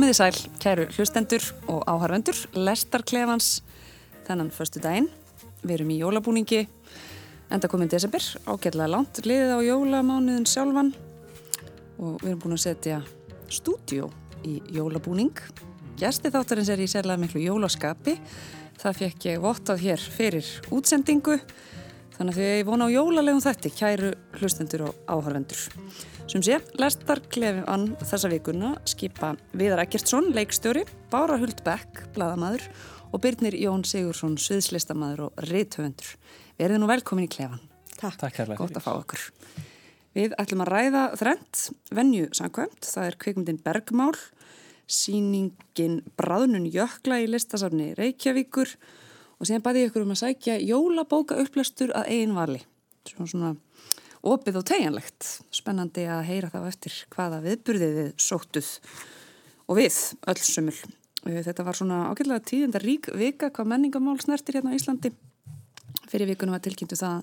Komiði sæl, kæru hlustendur og áharvendur, lestarklefans þennan förstu daginn. Við erum í jólabúningi, enda komin desember, ágætlega langt, liðið á jólamánuðin sjálfan og við erum búin að setja stúdjó í jólabúning. Gæsti þáttarins er í sérlega miklu jólaskapi, það fekk ég vottað hér fyrir útsendingu, þannig að því ég vona á jólalegum þætti, kæru hlustendur og áharvendur. Sem sé, lestar klefum ann þessa vikuna skipa Viðar Ekkertsson, leikstjóri, Bára Huld Beck, bladamæður og Byrnir Jón Sigursson, sviðslistamæður og rithöfundur. Verðið nú velkomin í klefan. Takk. Takk hérlega. Gótt að fá okkur. Við ætlum að ræða þrent, venju samkvæmt, það er kveikmyndin Bergmál, síningin Bráðnun Jökla í listasafni Reykjavíkur og síðan bæði ég ykkur um að sækja jólabóka upplöstur að eigin vali. Svona svona opið og tegjanlegt. Spennandi að heyra þá eftir hvaða viðburðið við sóttuð og við öll sumul. Þetta var svona ágjörlega tíðenda rík vika hvað menningamál snertir hérna á Íslandi. Fyrir vikunum var tilkynntu það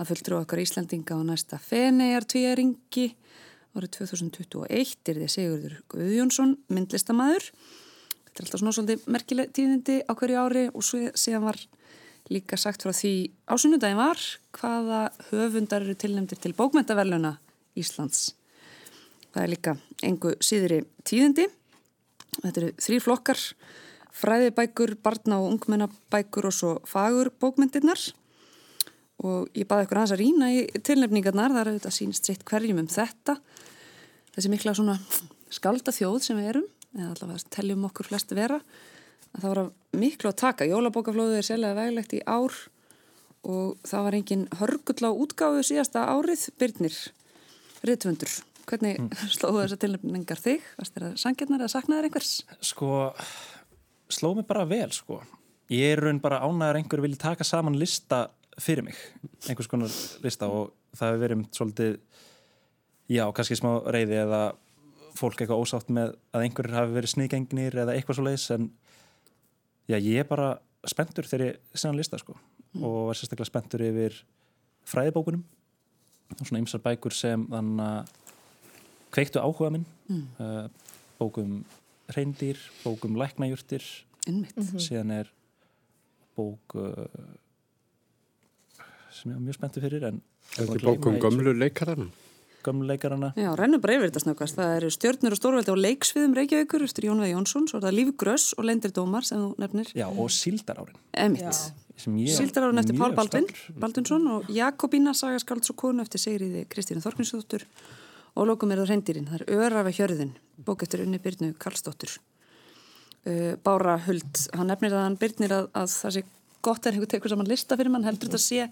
að fulltrú okkar Íslandinga á næsta Fenejar tvíaringi árið 2021 er því Sigurður Guðjónsson, myndlistamæður. Þetta er alltaf svona svolítið merkileg tíðindi á hverju ári og síðan var líka sagt frá því á sunnudagin var hvaða höfundar eru tilnæmdir til bókmentaverluna Íslands. Það er líka engu síðri tíðindi. Þetta eru þrý flokkar, fræðibækur, barna og ungmennabækur og svo fagur bókmentirnar og ég baði ykkur aðeins að rýna í tilnefningarnar, það er auðvitað sínist sitt hverjum um þetta. Þessi mikla svona skalda þjóð sem við erum, eða allavega teljum okkur flesti vera að það var miklu að taka. Jólabókaflóðu er sérlega veglegt í ár og það var engin hörgull á útgáðu síðasta árið. Byrnir, Ritvöndur, hvernig mm. slóðu þessar tilnefningar þig? Varst þér að sangjarnar eða saknaður einhvers? Sko, slóðu mig bara vel, sko. Ég er raun bara ánæður einhver vilji taka saman lista fyrir mig, einhvers konar lista og það hefur verið svolítið, já, kannski smá reyði eða fólk eitthvað ósátt með að einhverjir hafi verið snígengnir eða eitthvað svo leiðis en Já, ég er bara spenntur þegar ég sé hann lista sko mm. og var sérstaklega spenntur yfir fræðibókunum og svona ymsar bækur sem þannig að kveiktu áhuga minn mm. uh, bókum reyndýr, bókum læknajurtir mm -hmm. síðan er bók uh, sem ég var mjög spenntur fyrir en Þetta er bókum gömlu leikarann gömleikarana. Já, rennum bara yfir þetta snöggast. Það eru stjórnur og stórveldi á leiksviðum Reykjavíkur eftir Jón Veði Jónsson, svo er það Lífgröss og Lendir Dómar sem þú nefnir. Já, og Sildarárin. Emitt. Sildarárin eftir Pál Baldvin, Baldunsson og Jakobína Sagaskalds og konu eftir Sigriði Kristínu Þorkninsdóttur og lókum er það Rendýrin. Það er Örafa Hjörðin, bók eftir Unni Byrnu Karlsdóttur. Uh, Bára Huld, hann nefnir að hann byrnir að, að það sé gott er einhver tekur saman lista fyrir mann heldur þetta að sé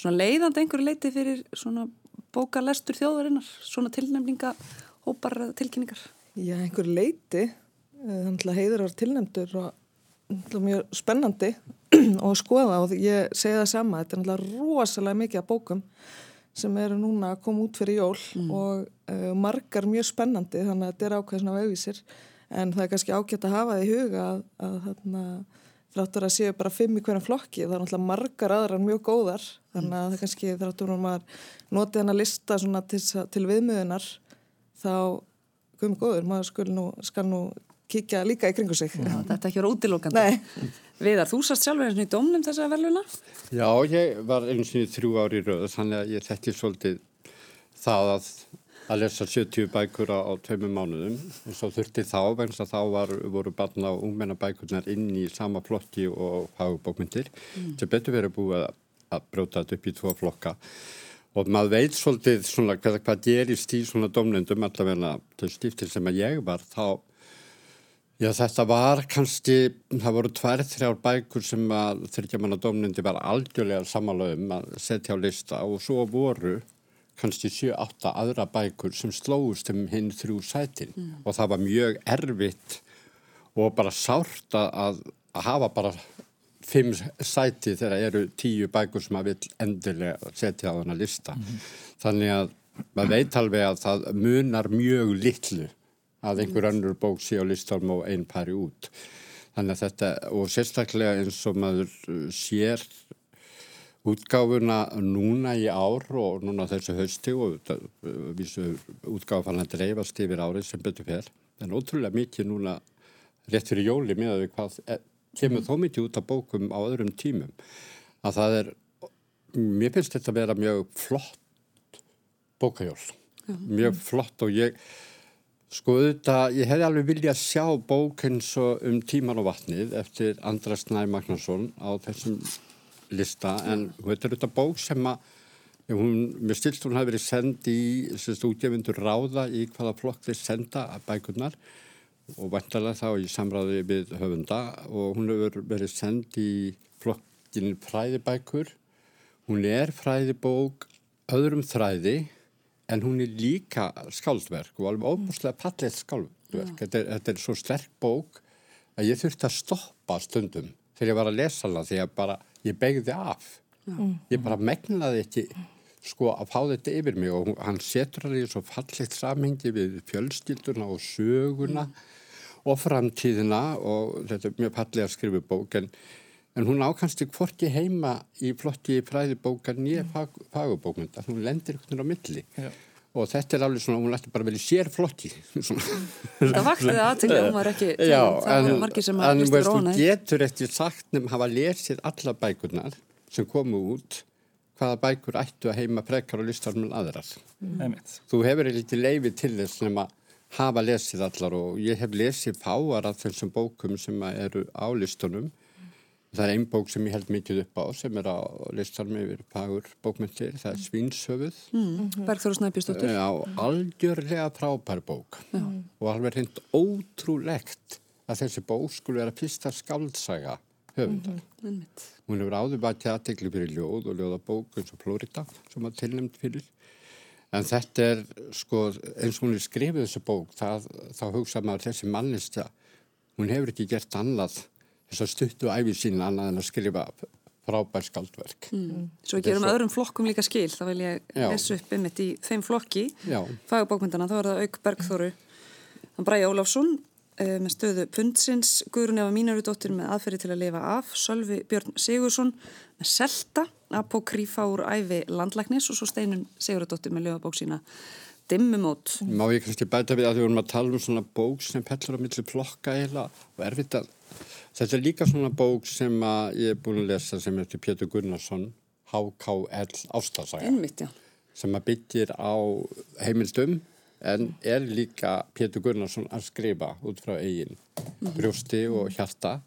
svona leiðandi einhverju leiti fyrir svona bókalestur þjóðarinnar, svona tilnefninga hópar tilkynningar? Já, einhver leiti að heiður var tilnefndur og mjög spennandi og skoða og ég segi það sama þetta er rosalega mikið að bókum sem eru núna að koma út fyrir jól mm. og uh, margar mjög spennandi þannig að þetta er ákveðsna vegvísir en það er kannski ágætt að hafa það í huga að, að þarna þráttur að séu bara fimm í hverjum flokki það er náttúrulega margar aðrar mjög góðar. Þannig að það kannski þráttur að maður noti hann að lista til, til viðmiðunar þá komið góður, maður nú, skal nú kíkja líka í kringu sig. Já, Þetta ekki verið útilókandi Viðar, þú sast sjálfur eins og í domnum þessa veluna? Já, ég var eins og í þrjú ári rauð þannig að ég þetti svolítið það að að lesa 70 bækur á, á tveimum mánuðum. Og svo þurfti þá, vegna þá var, voru barna og ungmennabækurnar inn í sama flokki og fagbókmyndir mm. sem betur verið búið að, að bróta þetta upp í tvo flokka. Og maður veit svolítið svona hvað, hvað gerist í svona domnendum allavega til stíftil sem að ég var þá Já, þetta var kannski, það voru tvær, þrjár bækur sem að þryggja manna domnendi var algjörlega samanlega um að setja á lista. Og svo voru kannski 7-8 aðra bækur sem slóðust um hinn þrjú sætin mm. og það var mjög erfitt og bara sárt að, að hafa bara fimm sæti þegar eru tíu bækur sem maður vil endilega setja á þennan lista. Mm. Þannig að maður veit alveg að það munar mjög litlu að einhver önnur bók sé á listan og einn pari út. Þannig að þetta, og sérstaklega eins og maður sér útgáfuna núna í ár og núna þessu hösti og vísu útgáfan að dreifast yfir árið sem betur fer. En ótrúlega mikið núna rétt fyrir jóli með að við hvað kemur þó mikið út af bókum á öðrum tímum. Að það er, mér finnst þetta að vera mjög flott bókajól, mjög flott og ég, sko auðvitað, ég hefði alveg viljað sjá bók eins og um tíman og vatnið eftir Andras Næ Magnarsson á þessum lista en þetta er auðvitað bók sem að hún, mér stilst hún hafi verið send í, útgefundur ráða í hvaða flokk þeir senda að bækurnar og vantarlega þá í samráði við höfunda og hún hefur verið send í flokkinu fræðibækur. Hún er fræðibók öðrum þræði en hún er líka skáldverk og alveg óbúslega pallið skáldverk. Þetta er, þetta er svo sterk bók að ég þurfti að stoppa stundum þegar ég var að lesa hana því að bara ég begði af. Ég bara megnaði ekki sko að fá þetta yfir mig og hann setur hann í svo fallitt samhengi við fjölskylduna og söguna mm. og framtíðina og þetta er mjög pallið að skrifa bók en, en hún ákannst ekki hvorki heima í flotti fræðibókan nýja fag, fagubókmynda, hún lendir veginn á milli Já. Og þetta er alveg svona, hún lætti bara vel í sér flotti Það aðtönglega, hún var ekki Já, það en, margir sem að en, veist, þú getur eftir sagt nefn hafa lesið alla bækurnar sem komu út hvaða bækur ættu að heima prekar og listar með aðrar. Mm. Þú hefur eitthvað leiði til þess sem að hafa lesið allar og ég hef lesið fáar af þessum bókum sem eru á listunum. Mm. Það er einn bók sem ég held mikið upp á sem er á listarmi yfir pagur bókmyndir, það er Svínsöfuð. Mm. Bergþóru Snæbjörnsdóttur. Já, algjörlega frábær bók og alveg hreint ótrúlegt að þessi bók skulle vera fyrsta skaldsaga höfundar. Mm -hmm. Hún hefur áður bara tjátegli fyrir ljóð og ljóðabók eins og Florida sem var tilnæmt fyrir. En þetta er sko eins og hún er skrifið þessu bók það, þá hugsa maður þessi mannistja hún hefur ekki gert annað þess að stuttu æfið sín annað en að skrifa frábær skaldverk. Mm. Svo við gerum öðrum flokkum líka skil, þá vil ég lesa upp einmitt í þeim flokki fagbókmyndana, þá er það Auk Bergþóru Bræði Ólafsson Eh, með stöðu pundsins, Guðrun Efa Mínarudóttir með aðferði til að lifa af, Sölvi Björn Sigursson með Selta, Apokrífa úr æfi landlæknis og svo Steinun Sigurudóttir með lögabók sína Dimmumót. Má ég kannski bæta við að við vorum að tala um svona bók sem pellur á milli flokka eila og erfitt að þetta er líka svona bók sem ég er búin að lesa sem er til Pétur Gunnarsson HKL Ástasaga sem að byggir á heimildum en er líka Pétur Gunnarsson að skrifa út frá eigin brjósti og hjarta.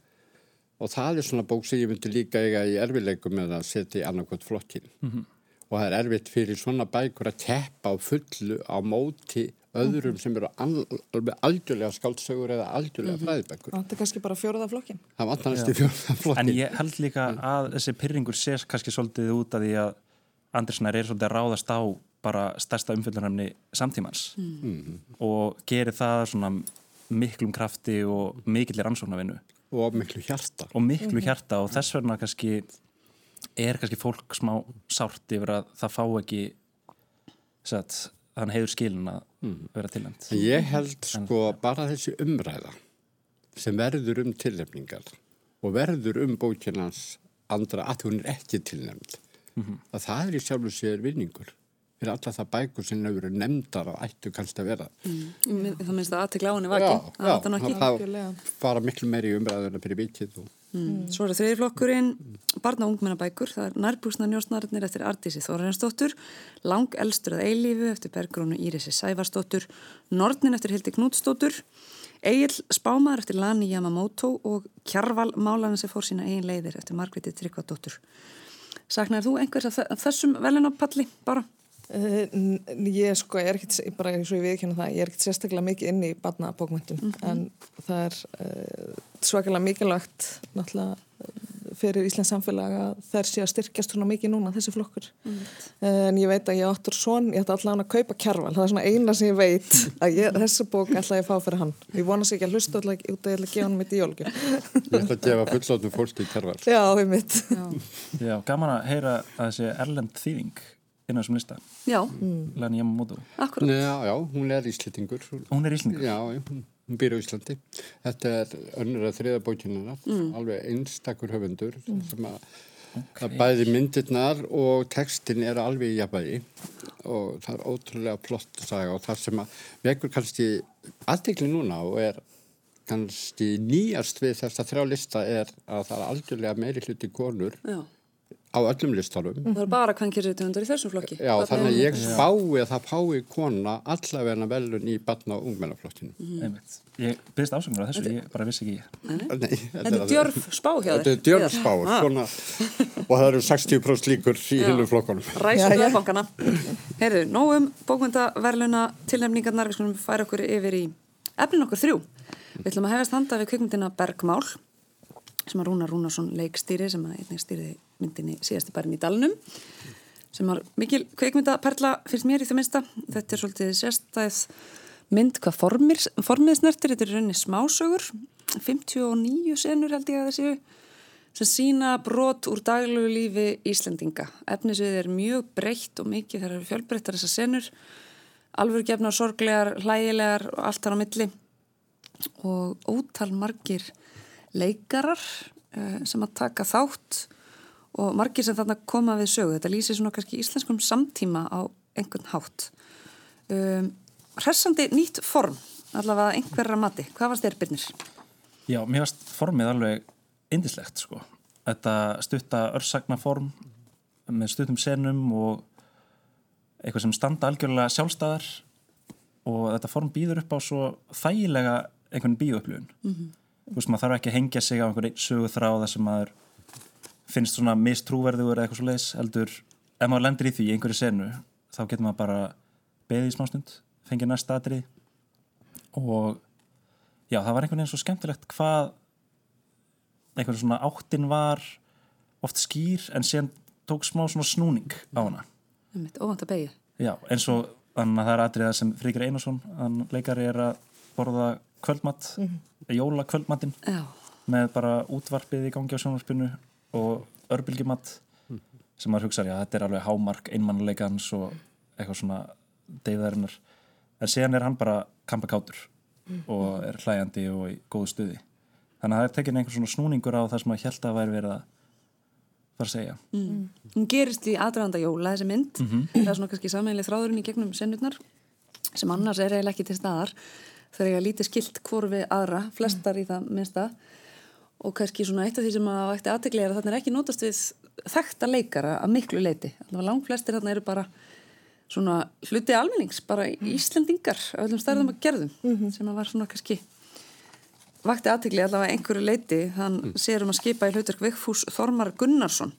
Og það er svona bók sem ég myndi líka eiga í erfileikum með að setja í annarkot flokkin mm -hmm. og það er erfitt fyrir svona bækur að teppa á fullu á móti öðrum mm -hmm. sem eru alveg algjörlega skáldsögur eða algjörlega mm -hmm. fræðibækur. Það er kannski bara fjóruða flokkin Það vantar næstu fjóruða flokkin En ég held líka að þessi pyrringur sést kannski svolítið út af því að Andersson er svolítið að ráðast á bara stærsta umfjöldunaröfni samtímans. Mm. og gerir það svona miklum krafti og mikillir ansóknarvinnu og miklu hjarta. Og miklu hjarta og þess vegna kannski er kannski fólk smá sárt yfir að það fá ekki sett, þann heiður skilin að mm. vera tilnæmt Ég held sko en, bara þessi umræða sem verður um tilnæmningar og verður um bókinans andra að hún er ekki tilnæmt mm -hmm. að það er í sjálfu sér vinningur fyrir alla það bækur sem hefur verið nefndar og ættu kannski að vera mm. Það minnst að aðtegla á henni vaki Já, já það fara miklu meiri umræðuna fyrir vikið og... mm. Svo er það þriðiflokkurinn barna og ungmennabækur, það er nærbúsna njósnarnir eftir Ardísi Þorrensdóttur Lang elstur að eilífu eftir Bergrónu Írisi Sævarsdóttur Nordnin eftir Hildi Knútsdóttur Egil Spámaður eftir Lani Yamamoto og Kjarval Málanin sem fór sína eigin leiðir eftir Margréti Tryggvadóttur Saknar þú einhvers af þessum velunapalli bara? Uh, ég sko, ég er ekkert, bara eins og ég viðkynna það, ég er ekkert sérstaklega mikið inn í barnabókmyndum mm -hmm. en það er uh, svakalega mikilvægt náttúrulega fyrir Íslands samfélag að þær sé að styrkjast svona mikið núna, þessi flokkur. Mm. En ég veit að ég áttur svon, ég ætti allavega að kaupa kjærval, það er svona eina sem ég veit að ég, þessa bók ætla ég að fá fyrir hann. Ég vona sér ekki að hlusta út að ég ætla að gefa hann mitt í jólgjum. Ég ætla að gefa fullsóttum fólki kjærval. Já, það mitt. Já, Já, gaman að heyra að þessi erlend þýðing inn á þessum lista, já Lani Yamamoto. Já, já, hún er íslitingur. Hún er íslendingur. Já, já, hún býr á Íslandi. Þetta er önnur að þriða bókinina, alveg einstakur höfundur sem að að bæði myndirnar og textin er alveg í jafnvægi og það er ótrúlega flott saga og það sem að vekur kannski aðtekli núna og er kannski nýjast við þess að þrjá lista er að það er algjörlega meiri hluti konur Já. Á öllum listarum. Það er bara kvænkirriðtöndar í þessum flokki. Já, þannig að ég spái að það fái kona allavegna velun í batna og ungmennaflokkinu. Einmitt. Ég byrðist ásökunar á þessu, ég bara vissi ekki ég. Nei, Þetta er djörf spá hjá þér. Þetta er djörfspá svona, og það eru 60% líkur í hinnum flokkonum. Ræsum já. veðbankana. Heyrðu, nógum bókmyndaverluna tilnefningarnar, við skulum færa okkur yfir í efnin okkur þrjú. Við ætlum að hefast handa við kvikmyndina Bergmál sem að Rúnar Rúnarsson leikstýri sem að einnig stýriði myndinni síðasti bærin í Dalnum sem var mikil kvikmyndaperla fyrst mér í það minnsta. Þetta er svolítið sérstæð mynd hvað formir, formið snertir, þetta er rauninni smásögur. 59 senur held ég að það séu sem sína brot úr daglegu lífi Íslendinga. Efnisvið er mjög breytt og mikið þegar eru fjölbreyttar þessar senur, alveg gefnar sorglegar, hlægilegar og allt þar á milli. Og ótal margir leikarar uh, sem að taka þátt og margir sem þarna koma við sögu. Þetta lýsir svona kannski íslenskum samtíma á einhvern hátt. Um, hressandi nýtt form, allavega einhverra mati. Hvað varst þér, Birnir? Já, mér varst formið alveg indislegt, sko. Þetta stutta örsagnaform með stuttum senum og eitthvað sem standa algjörlega sjálfstæðar og þetta form býður upp á svo þægilega einhvern bíuupplifun. Mm -hmm. Þú veist, maður þarf ekki að hengja sig á einhvern sögu þráða sem maður finnst svona mistrúverður eða eitthvað svo leiðis, heldur ef maður lendir í því í einhverju senu, þá getur maður bara beðið í smástund, fengið næsta atrið og já, það var einhvern veginn svo skemmtilegt hvað einhvern svona áttin var oft skýr en síðan tók smá svona snúning á hana Óvant að beigja. já, eins og þannig að það er atriða sem Fríkir Einarsson, hann leikari er að borða kvöldmatt mm -hmm. jóla kvöldmattin með bara útvarpið í gangi á sjónvarpinu og örbylgjumatt sem maður hugsaður, já, þetta er alveg hámark einmannleikans og eitthvað svona deyðarinnar, en síðan er hann bara kampakátur og er hlæjandi og í góðu stuði. Þannig að það er tekin einhver svona snúningur á það sem að held að væri verið að fara að segja. Hún gerist í aðdraganda jóla þessi mynd. Það er svona kannski sammeðinlega þráðurinn í gegnum sennurnar sem annars er eiginlega ekki til staðar. Það er eiginlega lítið skilt hvort við aðra, flestar í það minnsta. Og kannski svona eitt af því sem að vækti aðtegli er að þarna er ekki nótast við þekta leikara að miklu leiti. Allavega langt flestir þarna eru bara svona hluti almennings, bara Íslendingar af öllum stærðum og gerðum sem að var svona kannski vakti aðtegli allavega einhverju leiti þann mm. sér um að skipa í hlutverk Vigfús Þormar Gunnarsson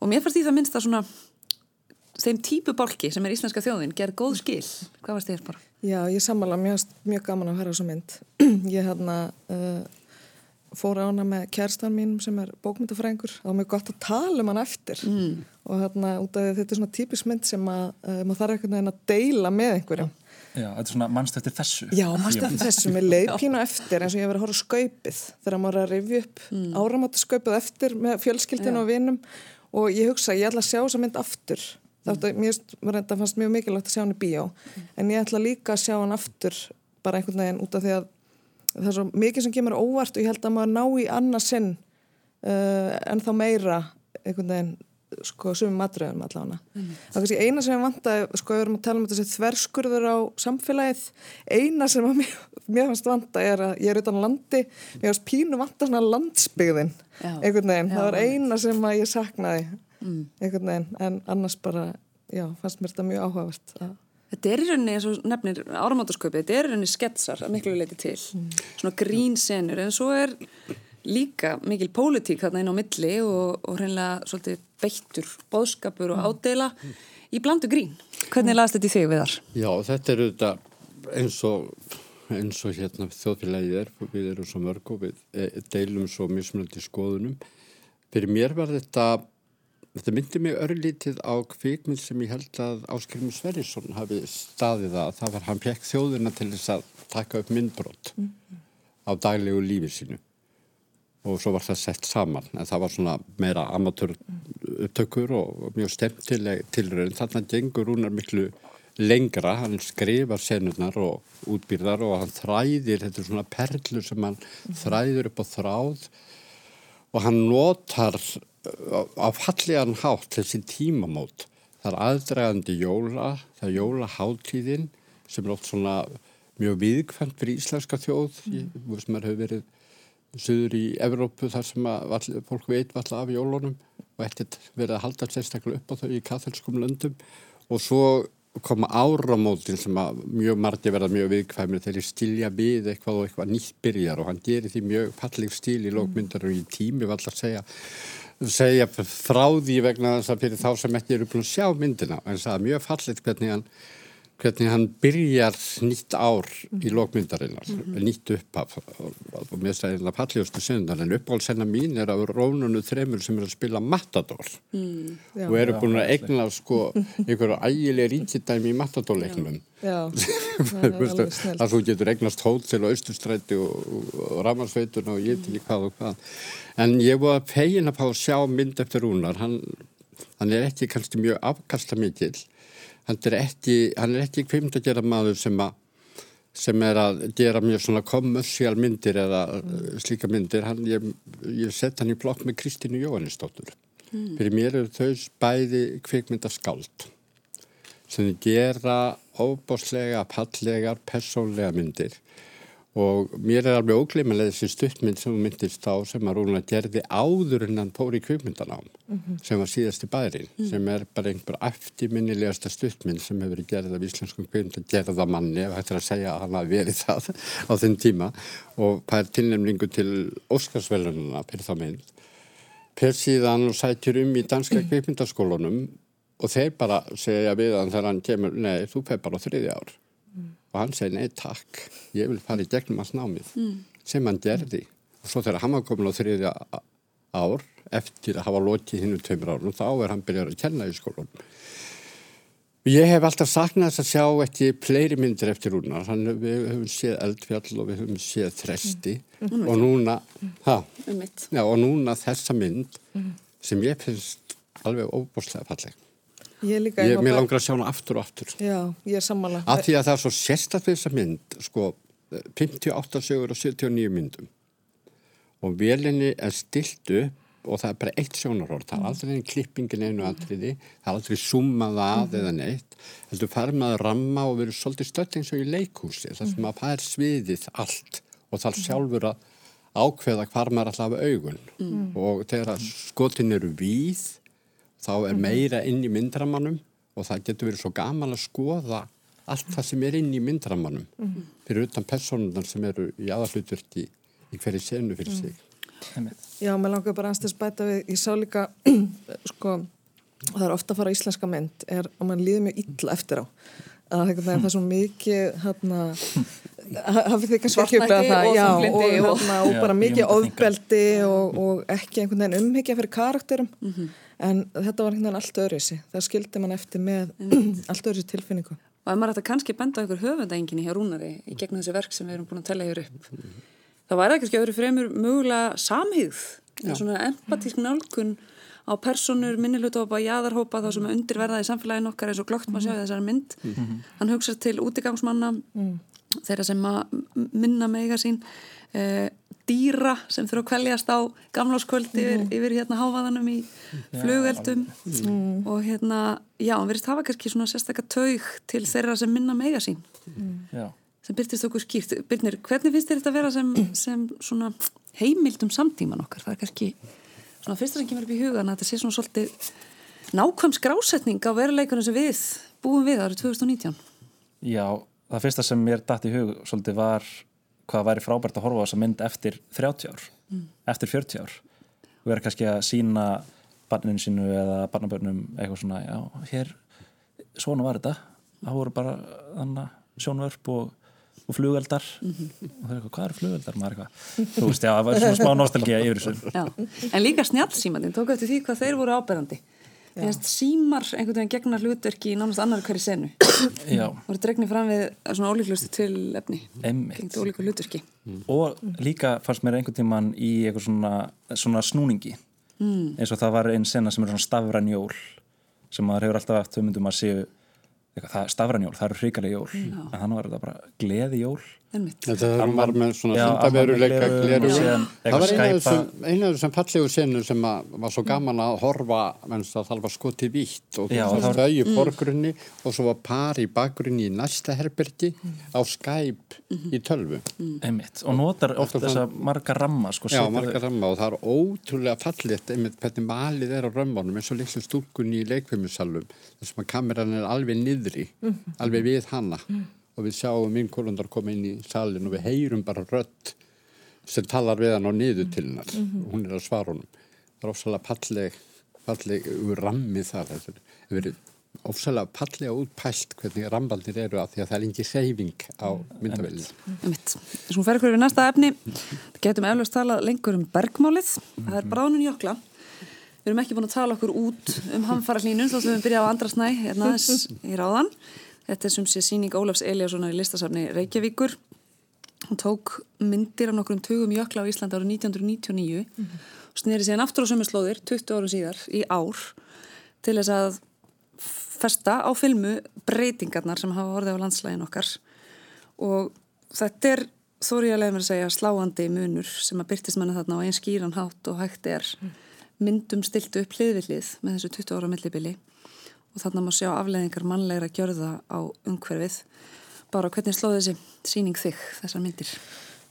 og mér fannst því það minnst að svona þeim típu bálki sem er íslenska þjóðin gerð góð skil, hvað varst þér bara? Já, ég sammála mjög, mjög gaman að höra þessu mynd. Ég hérna uh, fór á hana með kærstan mín sem er bókmyndafræðingur og mjög gott að tala um hann eftir. Mm. og hérna út af því að þetta er svona típisk mynd sem að uh, maður þarf einhvern veginn að deila með einhverjum. Já, þetta er svona mannst eftir þessu? Já, mannst eftir þessu, með leið pínu eftir eins og ég hef verið að horfa á skaupið þegar maður er að rifja upp mm. áramáttu skaupið eftir með fjölskyldinu og vinum. Og ég hugsa, ég ætla að sjá þessa mynd aftur. Þetta, mér reynda fannst mjög mikilvægt að sjá hann í bíó. En ég ætla líka að sjá hann aftur bara einhvern veginn út af því að það er svo mikið sem kemur óvart og ég held að maður ná í annarsinn uh, en þá meira einhvern veginn sko sumum matriðum allavega mm. það er kannski eina sem ég vant að sko við erum að tala um þessi þverskurður á samfélagið eina sem mér, mér fannst vanta er að ég er utan landi mér fannst pínu vanta svona landsbyggðin Já. einhvern veginn, Já, það var eina sem að ég saknaði mm. einhvern veginn, en annars bara já, fannst mér þetta mjög áhugavert að Þetta er í rauninni, eins og nefnir áramáttasköpið, þetta er í rauninni sketsar að miklu leiti til, svona grínsenur, en svo er líka mikil pólitík þarna inn á milli og, og hreinlega svolítið beittur, boðskapur og ádela í blandu grín. Hvernig laðast þetta í þig við þar? Já, þetta er auðvitað eins og, eins og hérna þjóðfélagið er, við erum svo mörg og við eh, deilum svo mismunandi skoðunum fyrir mér var þetta þetta myndi mig örlítið á kvikmynd sem ég held að Áskrimur Sverrisson hafi staðið að. Það var hann pekk þjóðuna til þess að taka upp myndbrot á daglegu lífi sínu. Og svo var það sett saman. En það var svona meira amatör upptökur og mjög stemtileg tilröðin þarna gengur húnar miklu lengra, hann skrifar senurnar og útbyrðar og hann þræðir. Þetta er svona perlur sem hann þræðir upp á þráð. Og hann notar á fallegan hátt þessi tímamót það er aðdragandi jóla það er jólaháttíðin sem er oft svona mjög viðkvæmt fyrir íslenska þjóð mm. sem er hefur verið söður í Evrópu þar sem að fólk veit valla af jólunum og ekkert verið að halda sérstaklega upp á þau í kathelskum löndum og svo koma áramótin sem að mjög margi verða mjög viðkvæmur þegar stilja við eitthvað og eitthvað nýtt byrjar og hann gerir því mjög falleg stíl í lókmyndar og í tími alltaf að segja segja frá því vegna þess að fyrir þá sem ekki eru búin að sjá myndina. En það er mjög fallet hvernig hann hvernig hann byrjar nýtt ár í lókmyndarinnar, mm -hmm. nýtt uppaf og mér stæði það fallíðustu sundar en uppáhaldsenna mín er af rónunu þremur sem eru að spila Matador. Mm, já, og eru búin að egna sko einhverju ægileg ríkidæmi í Matador-leiknum. Að þú getur egnast hótsel og austustræti og, og, og ramarsveitun og ég til í hvað og hvað. En ég var fegin að fá að sjá mynd eftir rúnar. Hann, hann er ekki kannski mjög afkasta mikill hann er ekki, ekki kvimt að gera maður sem, a, sem er að gera mjög svona kommersial myndir eða mm. slíka myndir hann, ég, ég sett hann í blokk með Kristínu Jóhannesdóttur mm. fyrir mér eru þau bæði kvikmyndaskáld sem gera óbáslega, pallegar, persónlega myndir og mér er alveg óglimalega þessi stuttmynd sem myndist á sem að Rúna gerði áður en hann fór í kvipmyndanám mm -hmm. sem var síðast í bærin mm -hmm. sem er bara einhver eftirminnilegasta stuttmynd sem hefur gerðið af íslenskum kvipmyndan gerða manni ef hættir að segja að hann hafi verið það á þenn tíma og það er tilnefningu til Óskarsvelununa fyrir þá mynd per síðan og sætjur um í danska kvipmyndaskólunum og þeir bara segja við hann þegar hann kemur, nei þú feg bara þriði ár og hann segi nei takk, ég vil fara í gegnum hans námið. Mm. sem hann gerði. Og svo þegar hann var komin á þriðja ár eftir að hafa lokið hinn um tveimur árun þá er hann byrjar að kenna í skólun ég hef alltaf saknað þess að sjá ekki pleiri myndir eftir húnna þannig að við höfum séð eldfjall og við höfum séð þresti. Mm. og núna ha, já, og núna þessa mynd mm. sem ég finnst alveg óbúslega falleg Ég líka. Ég, mér langar að sjá hana aftur og aftur. Já, ég er sammála. Af því að það er svo sérstaklega þessa mynd, sko, 58 sögur og 79 myndum. Og velinni er stilt upp og það er bara eitt sjónarhór. Það er aldrei einn klippingin einu aðriði, það er aldrei summað að mm. eða neitt. Þú fær maður ramma og verður svolítið stöld eins og í leikhúsi. Það sem að fær sviðið allt og þarf sjálfur að ákveða hvar maður alltaf augun. Mm. Og þegar skotin eru víð þá er mhm. meira inn í myndramannum og það getur verið svo gaman að skoða allt það sem er inn í myndramannum mhm. fyrir utan personunar sem eru í aðalutverki í hverju senu fyrir sig. Já, mér langar bara aðstæðs bæta við, ég sá líka sko, það er ofta að fara íslenska mynd er að mann líður mjög illa eftir á. Að það er svo mikið hérna hafið þið kannski ekki upplegað það? já, og, og, hérna, og bara mikið ofbeldi og, og ekki einhvern veginn umhyggja fyrir karakterum. Mm -hmm en þetta var hérna allt öðruðsi það skildi mann eftir með allt öðruðsi tilfinningu. Og ef maður ætti að kannski benda ykkur höfundaenginni hjá Rúnari í gegnum þessi verk sem við erum búin að tella hér upp þá var það kannski öðru fremur mögulega samhýð svona empatísk nálkun á personur, minnilutópa, jæðarhópa þá sem er undirverðað í samfélagin okkar eins og glögt maður sjá þessari mynd. Mm -hmm. hann hugsa til útigangsmanna mm. þeirra sem minna meiga sín. Eh, dýra sem þurfa að kvæljast á gamláskvöldi yfir, mm. yfir hérna hávaðanum í flugeldum mm. og hérna, já, hann verist hafa kannski svona sérstaklega taug til þeirra sem minna mega sín mm. sem byrtist okkur skýrt. Byrnir, hvernig finnst þér þetta að vera sem, sem svona heimildum samtíman okkar? Það er kannski svona fyrsta sem kemur upp í hugan að þetta sé svona svolítið nákvæm skrásetning á veruleikunum sem við búum við árið 2019. Já, það fyrsta sem mér dætt í hug svolítið var hvað væri frábært að horfa á þessa mynd eftir 30 ár, mm. eftir 40 ár og vera kannski að sína barninu sínu eða barnabörnum eitthvað svona, já, hér svona var þetta, það voru bara þannig sjónvörp og, og flugeldar og það er eitthvað, hvað eru flugeldar? maður er eitthvað, þú veist, já, það var svona smá nostalgía yfir þessu Já. En líka snjálfsímandinn, tók eftir því hvað þeir voru áberandi. Símar einhvern veginn gegna hlutverki í nánast annar hverju senu. já, voru dregnir fram við svona ólíklustu til efni. Gengt ólíku hlutverki. og líka fannst mér einhvern tíman í eitthvað svona, svona snúningi mm. eins og það var einn sena sem er svona stafræn jól sem maður hefur alltaf haft hugmyndum að séu eitthvað, það, það eru hrikalega jól en þannig var þetta bara gleði Hann var með svona gleraugun gleru. Það var eina af þessum- fallegu senu sem að, var svo gaman að horfa menns að það var skotið vítt og Já, það var þau í forgrunni og svo var par í bakgrunni í næsta herbergi á Skype í tölvu. einmitt, og notar oft Alltaf þessa marga ramma sko, Já, marga ramma og það er ótrúlega fallit einmitt hvernig malið er á römmunum eins og litlu stúlkunni í leikfimisalum þar sem að kameran er alveg niðri alveg við hana og við sjáum vinkólundar koma inn í salin og við heyrum bara rödd sem talar við hann á niður til hennar og hún er að svara honum það er ofsalega falleg falleg rammi þar það er verið ofsalega fallega útpælt hvernig rambaldir eru að því að það er ekki reyfing á myndavillin Einmitt. Þess að hún fer ykkur við næsta efni. Getum eflaust talað lengur um bergmálið. Það er bráðnun jökla. Við erum ekki búin að tala okkur út um hamfara hlínun þóttum við byrja á andra snæ hérna þess í ráðan. Þetta er sem sé síning Ólafs Eliassonar í listasafni Reykjavíkur. Hún tók myndir af nokkrum tugum jökla á Íslandi árið 1999 og sneri síðan aftur á sömu slóðir 20 árum síðar í ár til þess að festa á filmu breytingarnar sem hafa orðið á landslægin okkar. Og þetta er þóri að leiða mér að segja sláandi munur sem að byrtist manna þarna á einn skýran hátt og hægt er. Myndum stiltu upp hlið við hlið með þessu 20 ára millibili og þarna má sjá afleiðingar mannlegra gjörða á umhverfið bara hvernig slóði þessi síning þig þessar myndir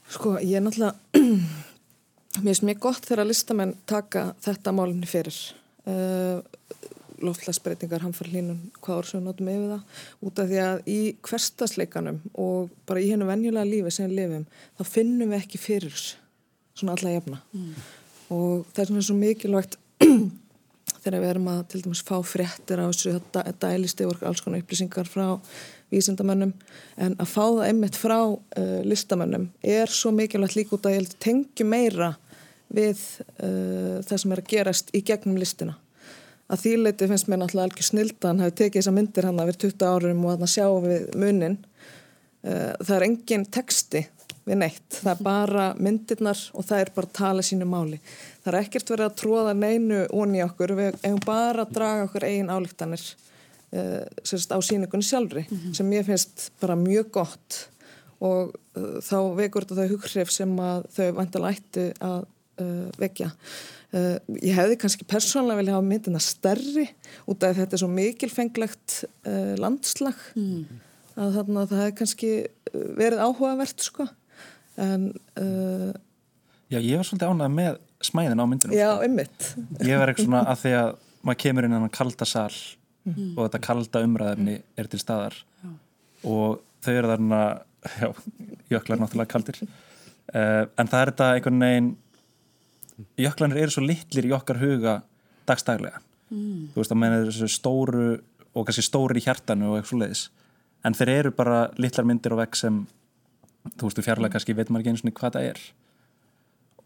Sko, ég er náttúrulega, mér finnst mjög gott þegar listamenn taka þetta málunni fyrir. Uh, loftlagsbreytingar, hamfara hlínun, hvað orð sem við notum yfir það, út af því að í hverstasleikanum og bara í hennu venjulega lífi sem við lifum, þá finnum við ekki fyrir svona alla jafna. Og það er svona svo mikilvægt þegar við erum að til dæmis fá fréttir af þessu dælisti og alls konar upplýsingar frá vísindamönnum en að fá það einmitt frá uh, listamönnum er svo mikilvægt líka út að tengju meira við uh, það sem er að gerast í gegnum listina. Að því leiti finnst mér náttúrulega algjör snildan hafi tekið þessa myndir hann að vera 20 árum og að sjá við munin. Uh, það er engin texti við neitt. Það er bara myndirnar og það er bara tala sínu máli. Það er ekkert verið að tróða neinu onni okkur, við eigum bara að draga okkur eigin álíktanir uh, sérst, á síningunni sjálfri sem ég finnst bara mjög gott. Og uh, þá vekur þetta þau hughrif sem að þau vantilega ættu að uh, vekja. Uh, ég hefði kannski persónlega vilja hafa myndina stærri út af þetta er svo mikilfenglegt uh, landslag að þarna það hefði kannski verið áhugavert sko. En uh, Já, ég var svolítið ánægð með smæðin á myndinu já, sko. ymmit ég var eitthvað svona að því að maður kemur inn í hann kalda sal og þetta kalda umræðefni er til staðar og þau eru þarna já, jöklar náttúrulega kaldir. Uh, en það er þetta einhvern veginn jöklanir eru svo litlir í okkar huga dagstaglega. Mm. þú veist að menn er þessu stóru og kannski stóri í hjartanu og eitthvað svo leiðis en þeir eru bara litlar myndir og vekk sem þú veist, þú fjarlæg kannski veit maður ekki einu svona hvað það er.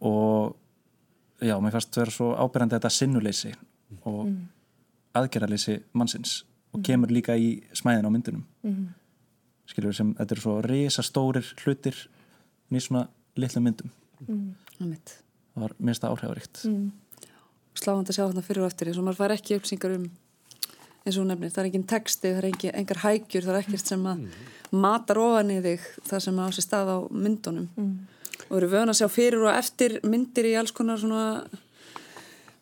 Og já, mér fannst vera svo ábyrjandi þetta sinnuleysi og mm. aðgerðarleysi mannsins og kemur líka í smæðin á myndunum mm. skilur sem, þetta eru svo risastórir hlutir í svona litlu myndum Einmitt. það var minnst að áhrifaríkt mm. sláðandi að sjá þarna fyrir og eftir eins og maður fær ekki upplýsingar um eins og hún nefnir, það er engin texti, það er engin, engar hægjur, það er ekkert sem að matar ofan í þig það sem á sér stað á myndunum og eru vöna að sjá fyrir og eftir myndir í alls konar svona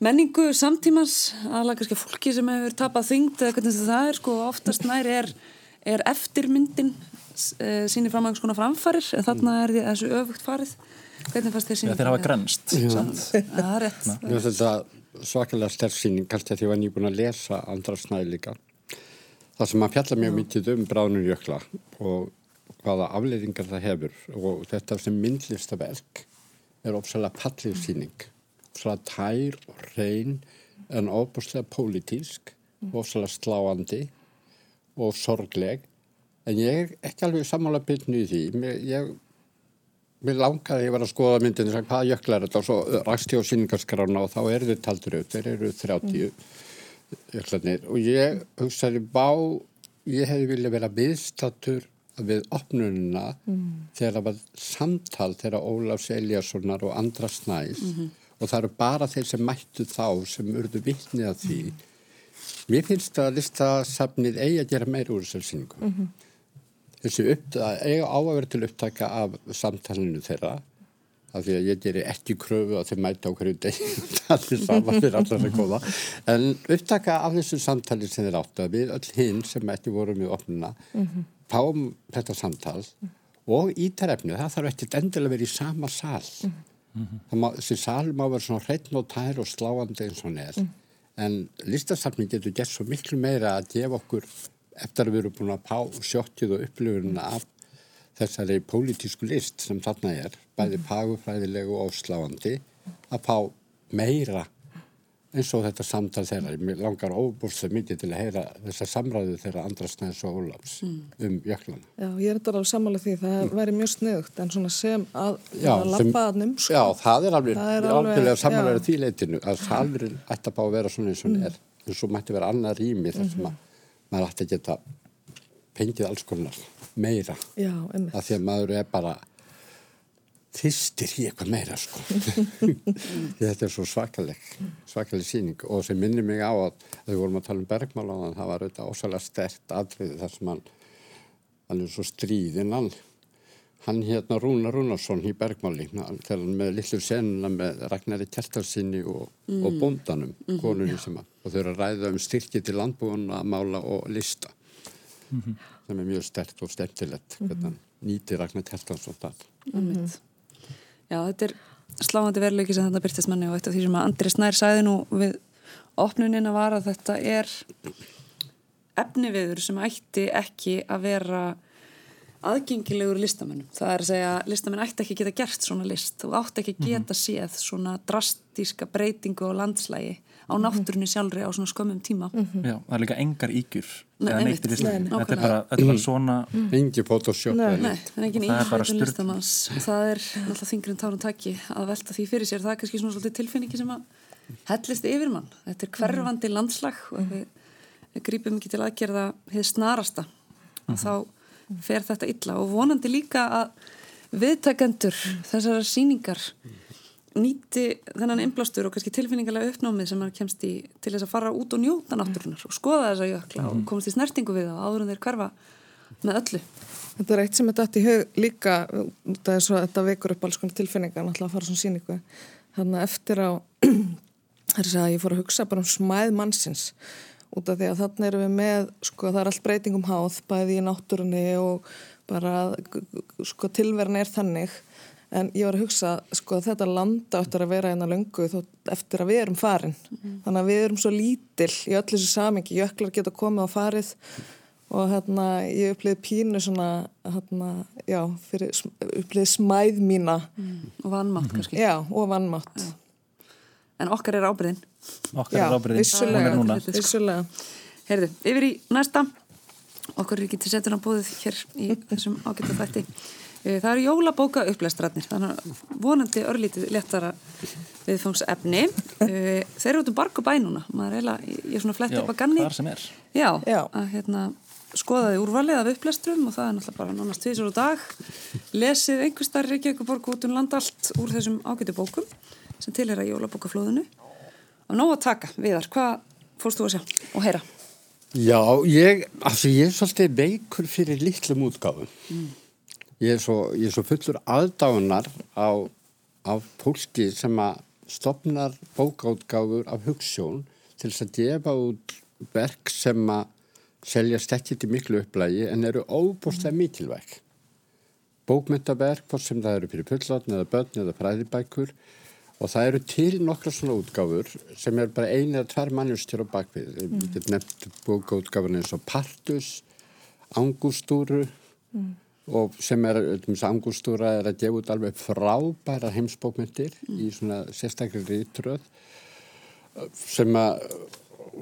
menningu samtímans aðlega kannski fólki sem hefur tapað þyngd eða hvernig það er, sko, oftast nær er, er eftir myndin e, sínir fram að einhvers konar framfarir en þarna er því þessu öfugt farið. Hvernig fannst þér Já, sínir þeir hafa grenst samt. Það er rétt. Mér finnst þetta svakalega sterksýning, kannski að því að ég var nýbúin að lesa andra snæði líka. Það sem að fjalla mjög mikið um bráðnur jökla og hvaða afleiðingar það hefur. Og þetta sem myndlistaverk er ofsalega pallið síning. Ofsalega tær og reyn en ofbúrslega pólitísk, ofsalega sláandi og sorgleg. En ég er ekki alveg sammála byrnu í því. Mér, ég, mér langaði, ég var að skoða myndinu, sagði, hvaða jökla er þetta? Og svo rakst ég á síningarskrána og þá eru þið taldur upp, þeir eru 30 jöklarnir. Og ég hugsaði, bá, ég hefði viljað vera viðstattur við opnununa þegar það var samtal þegar Ólafs Eliassonar og Andra Snæs og það eru bara þeir sem mættu þá sem urðu vittnið að því. Mér finnst að listasafnið eigi að gera meira úr þessar síningu. Upp, að eiga á að vera til upptaka af samtalinu þeirra af því að ég gerir ekki kröfu að þeir mæta á hverju deg það er sama fyrir allar að góða en upptaka af þessu samtali sem þeir áttu að við öll hinn sem ekki voru með opnuna fáum þetta samtal og ítarefni, það þarf ekki endilega verið í sama sal. Má, þessi sal má vera svona hreitn og tær og sláandi eins og hann er. En listasafning getur gert svo miklu meira að gefa okkur eftir að við erum búin að pá sjóttið og upplifurina af þessari pólitísku list sem þarna er, bæði pagufræðilegu og sláandi, að fá meira eins og þetta samtal þeirra. Mér langar óbúrslega mikið til að heyra þessa samræðu þeirra Andrasnæðs og Ólafs um jöklana. Já, ég er þetta alveg sammála því, það væri mjög sniðugt en svona sem að, Já, að lappa að numsku. Já, það er alveg, Það alveg samanlega því leitinu að salurinn ætti að bá að vera svona eins og hann er. En svo mætti vera annað rými þar sem að maður ætti að geta fengið alls konar meira. Já, einmitt. að því að maður er bara þýstir í eitthvað meira sko. Þetta er svo svakaleg svakaleg síning og sem minnir mig á að þegar við vorum að tala um bergmál á þann það var auðvitað ósæðlega stert atriði þar sem hann hann er svo stríðinn hann hann hérna Rúna Rúnarsson í bergmáli hann- þegar hann með lillu senuna með Ragnari Kjartarsinni og, og bóndanum konunni sem að og þau eru að ræða um styrki til landbúin að mála og lista. Sem er mjög stert og stemtilegt hvernig hann nýtir Ragnar Kjartansson það. Já, þetta er sláandi veruleiki sem þetta byrtist manni og eitt af því sem að Andri Snær sæði nú við opnunina var að þetta er efniviður sem ætti ekki að vera aðgengilegur listamennum. Það er að segja listamenn ætti ekki að geta gert svona list. Og átti ekki að geta séð svona drastíska breytingu á landslægi á náttúrunni sjálfri á svona skömmum tíma. Já, það er líka engar ígjur Þetta er bara, þetta er bara svona engi Photoshop Nei. það er engin sturl- listamanns og það er náttúrulega þingri en tárun taki að velta því fyrir sér. Það er kannski svona svolítið tilfinningi sem að hellist yfir mann. Þetta er hverfandi landslag og við, við grípum ekki til aðgerða hefði snarasta og þá fer þetta illa. Og vonandi líka að viðtakendur þessara síningar nýti þennan innblástur og kannski tilfinningarlega uppnámið sem maður kemst í til þess að fara út og njóta náttúrunar og skoða þessa jökla og komast í snertingu við það áður en þeir hverfa með öllu. Þetta er eitt sem er dætt í hug líka, það er svo að þetta vekur upp alls konar tilfinningar, náttúrulega að fara svona síningu. Þannig að eftir á, það er að ég fór að hugsa bara um smæð mannsins út af því að þannig erum við með, sko það er allt breytingum háð, bæði í náttúrunni og bara, sko tilveran er þannig. En ég var að hugsa, sko, að þetta landa áttur að vera einna löngu þó eftir að við erum farin. Þannig að við erum svo lítil í öllu þessu samingi, jöklar geta komið á farið og hérna ég upplýði pínu svona hérna, já, fyrir upplýði smæð mína og vannmátt kannski. já, og vannmátt En okkar er ábyrðin. okkar já, er ábyrðin. vissulega, Hún er núna. vissulega Heyrðu, yfir í næsta. Okkur er ekki til setur á bóðið hér í þessum ágæta þætti. Eh, Það eru jólabóka upplæstratnir, þannig að vonandi örlítið léttara viðfangs efni. Þeir eru út um bark og bæ núna. Maður er eiginlega, ég er svona flett Já, upp að ganni. þar sem er. Já. að hérna skoðaði úrvalið af upplæstrum og það er náttúrulega bara nánast tvísar á dag. Lesið einhver starri Reykjavíkuborg út um land allt úr þessum ágætu bókum sem til er að jólabókaflóðinu. Á nóg að taka, Viðar, hvað fórst þú að sjá og heyra? Já, ég, altså ég er svolítið veikur fyrir litlum útgáfum. Ég, er svo, ég er svo fullur aðdáunar á, á fólki sem að stopnar bókaútgáfur af hugssjón til þess að gefa út verk sem að seljast ekki til miklu upplægi en eru óbúslega mikilvæg. Bókmyndaverk, hvort sem það eru fyrir pullotn eða börn eða fræðibækur og það eru til nokkra svona útgáfur sem er bara einu eða tvær mannjustjur á bakvið. Við getum nefnt bókaútgáfun eins og Partus, Angustúru og sem er, um, Angustúra er að gefa út alveg frábæra heimsbókmyndir í svona sérstaklega rítröð sem að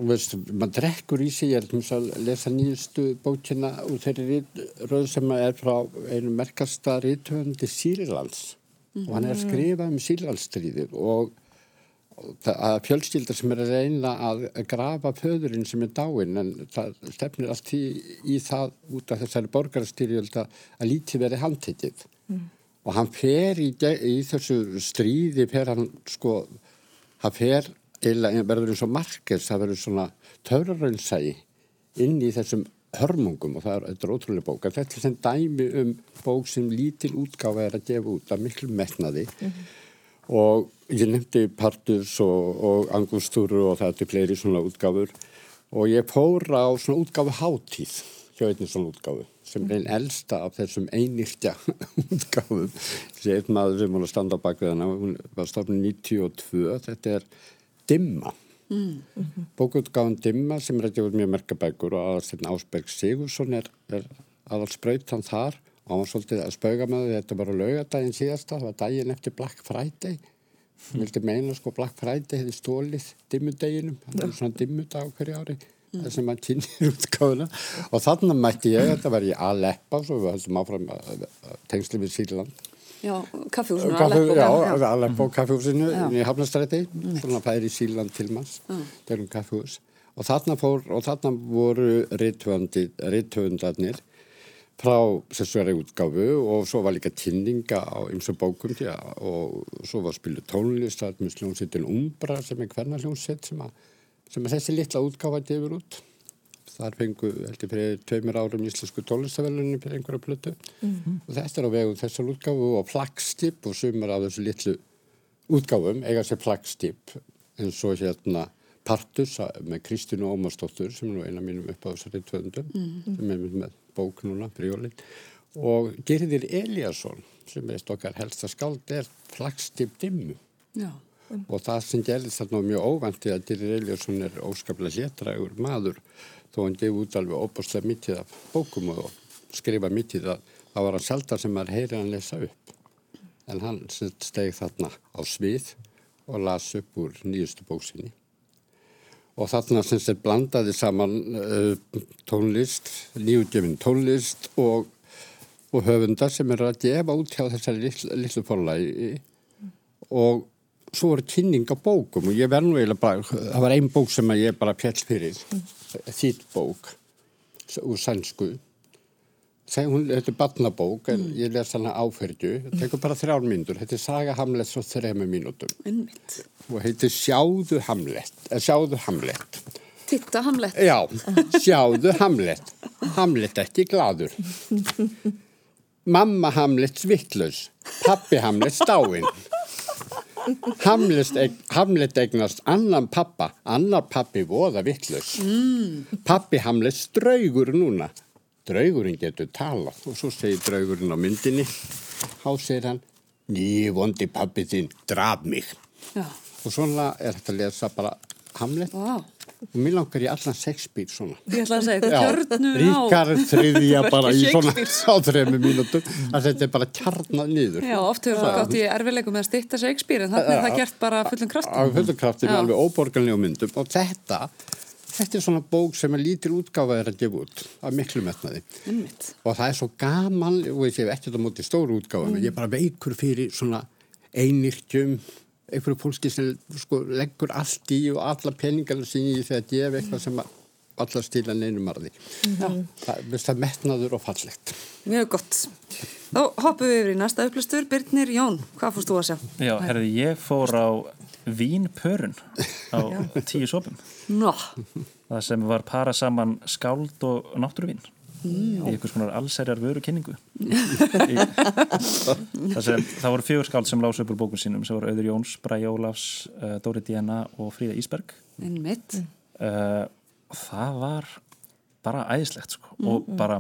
veist, maður drekkur í sig, ég er til að lesa nýjustu bókina úr þeirri röð sem er frá einu merkasta rítuðandi Sýrlands. Og hann er að skrifa um Sýrlandsstríðið og að fjölskylda sem er að reyna að grafa föðurinn sem er dáinn en það stefnir allt í, í það út af þessari borgarstyrjöld að lítið verið handtekið. Mm. og hann fer í, í þessu stríði fer hann sko hann fer eða verður eins og markers það verður svona törraraunsægi inn í þessum hörmungum og það er, er ótrúlega bók. Þetta er sem dæmi um bók sem lítil útgáfa er að gefa út af miklu metnaði. Mm -hmm og ég nefndi Partus og, og Angustúru og það er fleiri svona útgáfur. Og ég fór á svona útgáfu hátíð hjá einnig svona útgáfu sem er einn elsta af þessum einirtja útgáfum. Þessi einn maður sem hún að standa á bakveðana hún var stofnum 92 þetta er Dimma. Mm. Bókutgáfum Dimma sem er ekki mjög merkabækur og aðalstinn Ásberg Sigursson er, er aðalsbraut hann þar og hann var svolítið að spauga með þetta bara laugadaginn síðasta, það var daginn eftir Black Friday. Hann vildi meina sko Black Friday hefði stólið dimmudeginum, hann var svona dimmudag hverju ári mm. þess að maður kynir útgáðuna og þannig mætti ég, þetta var ég að leppa svo við höldum áfram tengsli við Sýrland. Já, kaffjúsinu Kaffi, Já, að leppa á kaffjúsinu í Hafnastræti, svona færi Sýrland til manns, þegar um kaffjús og þarna fór, og þarna voru rittvöndarnir frá þessari útgáfu og svo var líka tinninga á ymsum bókum já, og svo var spilu tónlist að með sljónsettin Umbra sem er hverna hljónsett sem, sem að þessi litla útgáfa gefur út þar fengu heldur fyrir tveimur árum íslensku tónlistavellunni fyrir einhverja plötu mm -hmm. og þetta er á vegu þessar útgáfu og flagstip og sumar af þessu litlu útgáfum eiga sér flagstip eins og hérna Partus með Kristínu Ómarsdóttur sem er nú eina mínum upp á þessari tvöndum mm -hmm. sem er með bók núna, Brjólin og Gerðir Eliasson sem er stokkar helsta skáld er flagstip dimmu. Já. og það sem gerðist þarna mjög óvandi að Gerðir Eliasson er óskaplega héttrægur maður þó hann gefur út alveg óbúrslega mittið af bókum og skrifa mittið að það var hann sjálf sem maður heyri hann lesa upp. En hann steg þarna á svið og las upp úr nýjustu bóksinni og þarna sem sér blandaði saman uh, tónlist, nýjútgefin tónlist og, og höfundar sem er að gefa út hjá þessari litlu, litlu forlægi og svo voru kynning á bókum og ég verð nú eiginlega bara, það var einn bók sem ég bara fjall fyrir, þýtt bók úr sannsku Hún, þetta er barnabók en mm. ég les hana áferdu þetta tekur bara þrjár myndur þetta er Saga Hamlet svo þrema mínútum. Einmitt. og heitir Sjáðu Hamlet eh, Sjáðu Hamlet. Titta Hamlet. Já, Sjáðu Hamlet. Hamlet ekki gladur Mamma Hamlet svittlaus Pappi Hamlet stáinn Hamlet, Hamlet eignast annan pappa. Annar pappi voða vittlaus mm. Pappi Hamlet straugur núna draugurinn getur talað. Og svo segir draugurinn á myndinni há segir hann ný vondi pappi þinn draf mig. Já. og svona er þetta að lesa bara Hamlet. Wow. og mér langar ég allan sexbíl svona. Ég ætla að segja kjörnum á. Ríkar þriðja bara í svona þrejum mínutum að þetta er bara kjarnað niður. Já, oft hefur það gátt í erfileikum með að stitta sexbíl en þannig er það gert bara fullum kraftum fullum kraftum alveg óborganlega myndum. Og þetta Þetta er svona bók sem er lítil útgáfa er að gefa út af miklu metnaði Einmitt. og það er svo gaman og ég hef ekkert á móti stóru útgáfa mm. ég er bara veikur fyrir svona einirkjum einhverju fólki sem sko, leggur allt í og alla peningarna sín í þegar gefa eitthvað sem allar stíla neinum marði mm. það, það metnaður og fallegt Mjög gott Þá hoppum við yfir í næsta upplustur Birnir Jón, hvað fórst þú að sjá? Já, herði, ég fór á Vínpörun á tíu sopum no. það sem var para saman skáld og náttúruvín mm. í einhvers konar allserjar vöru kynningu það, sem, það voru fjögur skáld sem lása upp úr bókun sínum sem voru Auður Jóns, Bræi Ólafs uh, Dóri Díana og Fríða Ísberg uh, og það var bara æðislegt sko. mm, og bara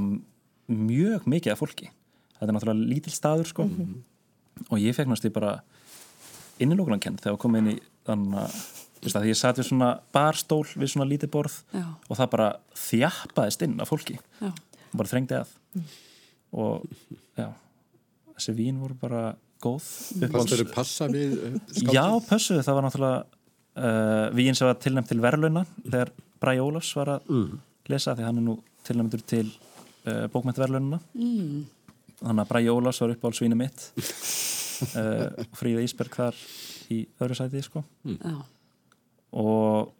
mjög mikið af fólki þetta er náttúrulega lítil staður sko. mm -hmm. og ég fekk náttúrulega bara innilókunankend þegar kom inn í þannig að ég satt við svona barstól við svona lítið borð já. og það bara þjappaðist inn af fólki já. og bara þrengdi að mm. og já þessi vín voru bara góð Pastur þau passa við skáldi? Já, passuðu, það var náttúrulega uh, vín sem var tilnæmt til verðluna þegar Bræ Ólafs var að lesa því hann er nú tilnæmdur til uh, bókmæntverlununa mm. þannig að Bræ Ólafs var uppáhaldsvínu mitt uh, Fríða Ísberg þar í öðru sæti sko. Já, og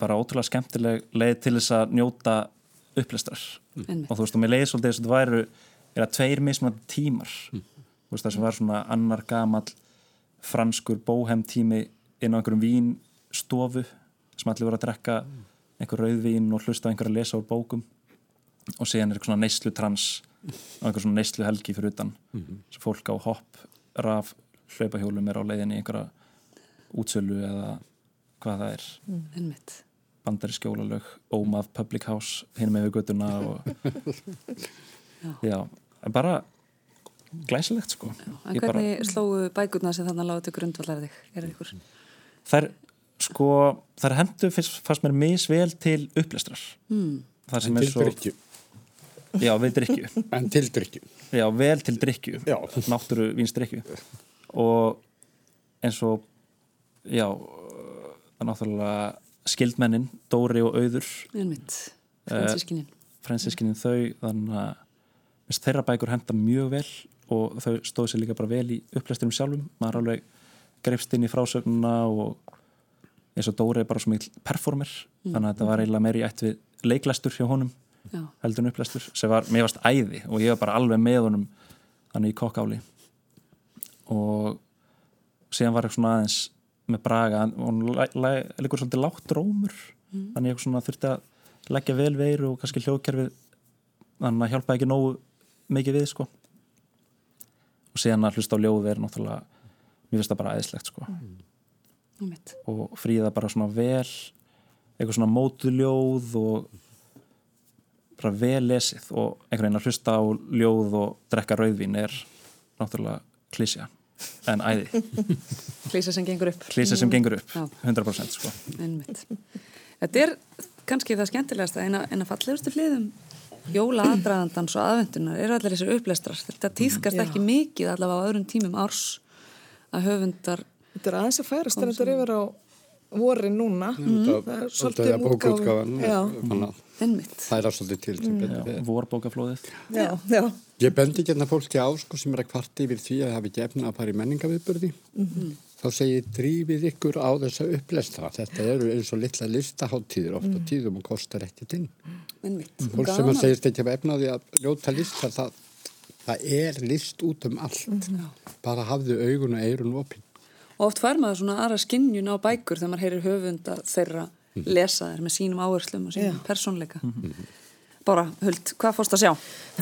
bara ótrúlega skemmtileg leið til þess að njóta upplestrar. Einmitt. og þú veist og mér leiði svolítið þess að þetta væru er að tveir mismunandi tímar þú veist það sem var svona annar gamall franskur bóhem tími inn á einhverjum vínstofu sem allir voru að drekka einhver rauðvín og hlusta á einhver að lesa úr bókum. Og síðan er eitthvað svona neyslu trans og einhver svona neyslu helgi fyrir utan sem fólk á hopp, raf hlaupahjólum er á leiðinni í einhverja útsölu eða hvað það er einmitt. bandari skjólalög, ómað public house hinn með og já, en bara glæsilegt sko En Ég bara, hvernig slóu bækurna sem þannig lágu til grundvallar þig? Er það ykkur? þær sko, þær hendu fyrst, fannst mér misvel til upplestrar Mm. það sem En er til svo, drykju. já, við drykju En til drykju. já, vel til drykju Já. náttúru víns drykju og eins og já það er náttúrulega skildmennin Dóri og Auður. Einmitt. Eh, Fransískinin. fransískinin þau þannig að þeirra bækur henda mjög vel og þau stóðu sér líka bara vel í upplæsturum sjálfum. Maður alveg greifst inn í frásögnuna og eins og Dóri er bara svo mikil performer þannig að þetta var eiginlega meiri ætt við leiklæstur hjá honum heldur en upplæstur sem var, mér varst æði og ég var bara alveg með honum þannig í kokkáli og síðan var ég svona aðeins með Braga og hún leikur svolítið látt rómur þannig ég svona þurfti að leggja vel veiru og kannski hljóðkerfið þannig að hjálpa ekki nógu mikið við sko. Og síðan að hlusta á ljóð er náttúrulega mér finnst það bara æðislegt sko. Einmitt. og fríða bara svona vel eitthvað svona mótuljóð og bara vel lesið. Og einhvern veginn að hlusta á ljóð og drekka rauðvín er náttúrulega klísja en æði, Klísa sem gengur upp. klísja sem gengur upp Já. 100% sko. Þetta er kannski það skemmtilegasta en að, fallegustu hliðum jóla aðdraðandans og aðvendunar eru allir þessar upplestrar. Þetta týðkast Já. ekki mikið allavega á öðrum tímum árs að höfundar Þetta er aðeins að færast en þetta er yfir á vorin núna. Mm. Það er svolítið að einmitt. það er svolítið til sem betur Já, við. vorbókaflóðið Já, já. Ég bendi ekki hérna fólki á sko sem er að kvarti yfir því að hafi ekki efna að fara í menningaviðburði. Þá segi ég drífið ykkur á þessa upplestra. Þetta eru eins og litla listaháttíðir ofta mm. tíðum og kostar ekkert inn. einmitt. Fólk sem að segist ekki að efna því að ljóta lista, það, það er list út um allt. Bara hafðu augun og eirun opinn. Og oft fær maður svona aðra skinnjun á bækur þegar maður heyrir höfunda þeirra lesa þeir með sínum áherslum og sínum Já. persónleika. Bara, Huld, hvað fórst að sjá?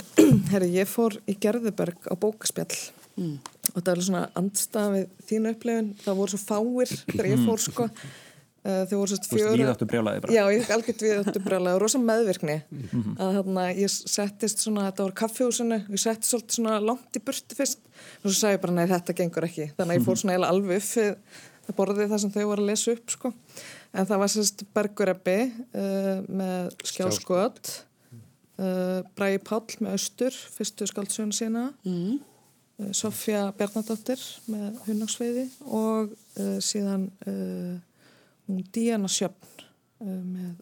Herri, ég fór í Gerðuberg á bókaspjall og það er svona andstafið þínu upplifun. Það voru svo fáir þegar ég fór sko. Þau voru svo Þú veist, víðáttu brjálaði bara. Já, ég algjört við þetta brjálega og rosa meðvirkni. Að hérna, ég settist svona, þetta var kaffihúsinu ég settist svolítið svona langt í burtu fyrst. Og svo sagði ég bara, nei, þetta gengur ekki. Þannig að ég fór svona eiginlega alveg upp við það borðið það sem þau voru að lesa upp sko. en það var sérst Bergureppi uh, með skjálskot uh, Bræði Páll með Östur fyrstu skáldsöguna sína. Mm. uh, Sofja Bjarnadóttir með Hunnagsveiði og uh, síðan Díana Sjöfn uh, með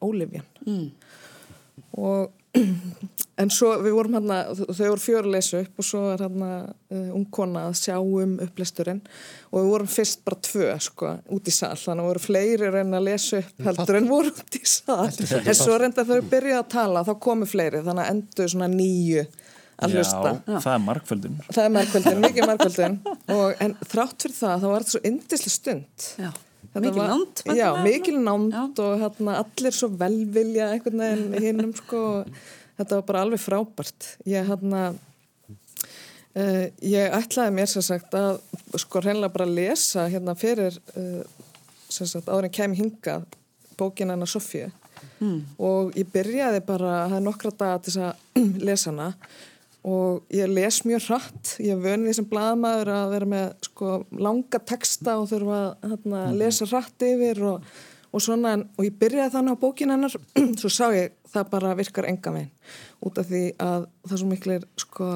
Ólifjan Mm. og en svo við vorum hérna þau voru lesa upp og svo er hérna uh, ung kona að sjá um upplesturinn. Og við vorum fyrst bara tvö sko út í sal. Þannig að voru fleiri reyna að lesa upp heldur en voru út í sal. En svo reynda þau byrjuði að tala þá komu fleiri. Þannig að endur svona nýju að hlusta. Já, það er markföldun Það er markvöldin, mikið markvöldin og, en þrátt fyrir það, þá var þetta svo yndislega stund. Já, mikil nánd. Já, mikil nánd og hérna, allir svo velvilja einhvern veginn hinnum sko. Þetta var bara alveg frábært. Ég hérna, uh, ég ætlaði mér sem sagt að sko hreinlega bara lesa hérna fyrir uh, sem sagt áður en kem hingað bókin hennar Sofíu Mm. og ég byrjaði bara, það er nokkra daga til þess að lesa hana og ég les mjög hratt. Ég er vönið sem blaðmaður að vera með sko langa texta og þurfa að hérna, lesa hratt yfir og, og svona, en- og ég byrjaði þannig á bókin hennar svo sá ég það bara virkar enga megin út af því að það svo miklir sko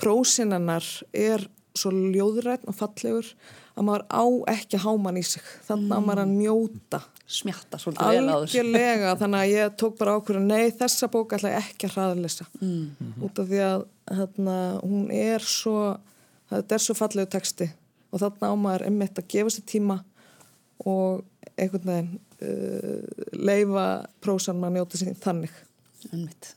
prósin hennar er svo ljóðrætt og fallegur að maður á ekki háman í sig. Þannig að maður að njóta. Smjatta svolítið vel á þessu. Algjörlega, þannig að ég tók bara ákveður nei, þessa bók ætla ég ekki að hraðlesa. Mm. út af því að hérna, hún er svo þetta er svo fallegu texti og þannig á maður einmitt að gefa sér tíma og einhvern veginn uh, leifa prósan maður njóta sér þannig. Einmitt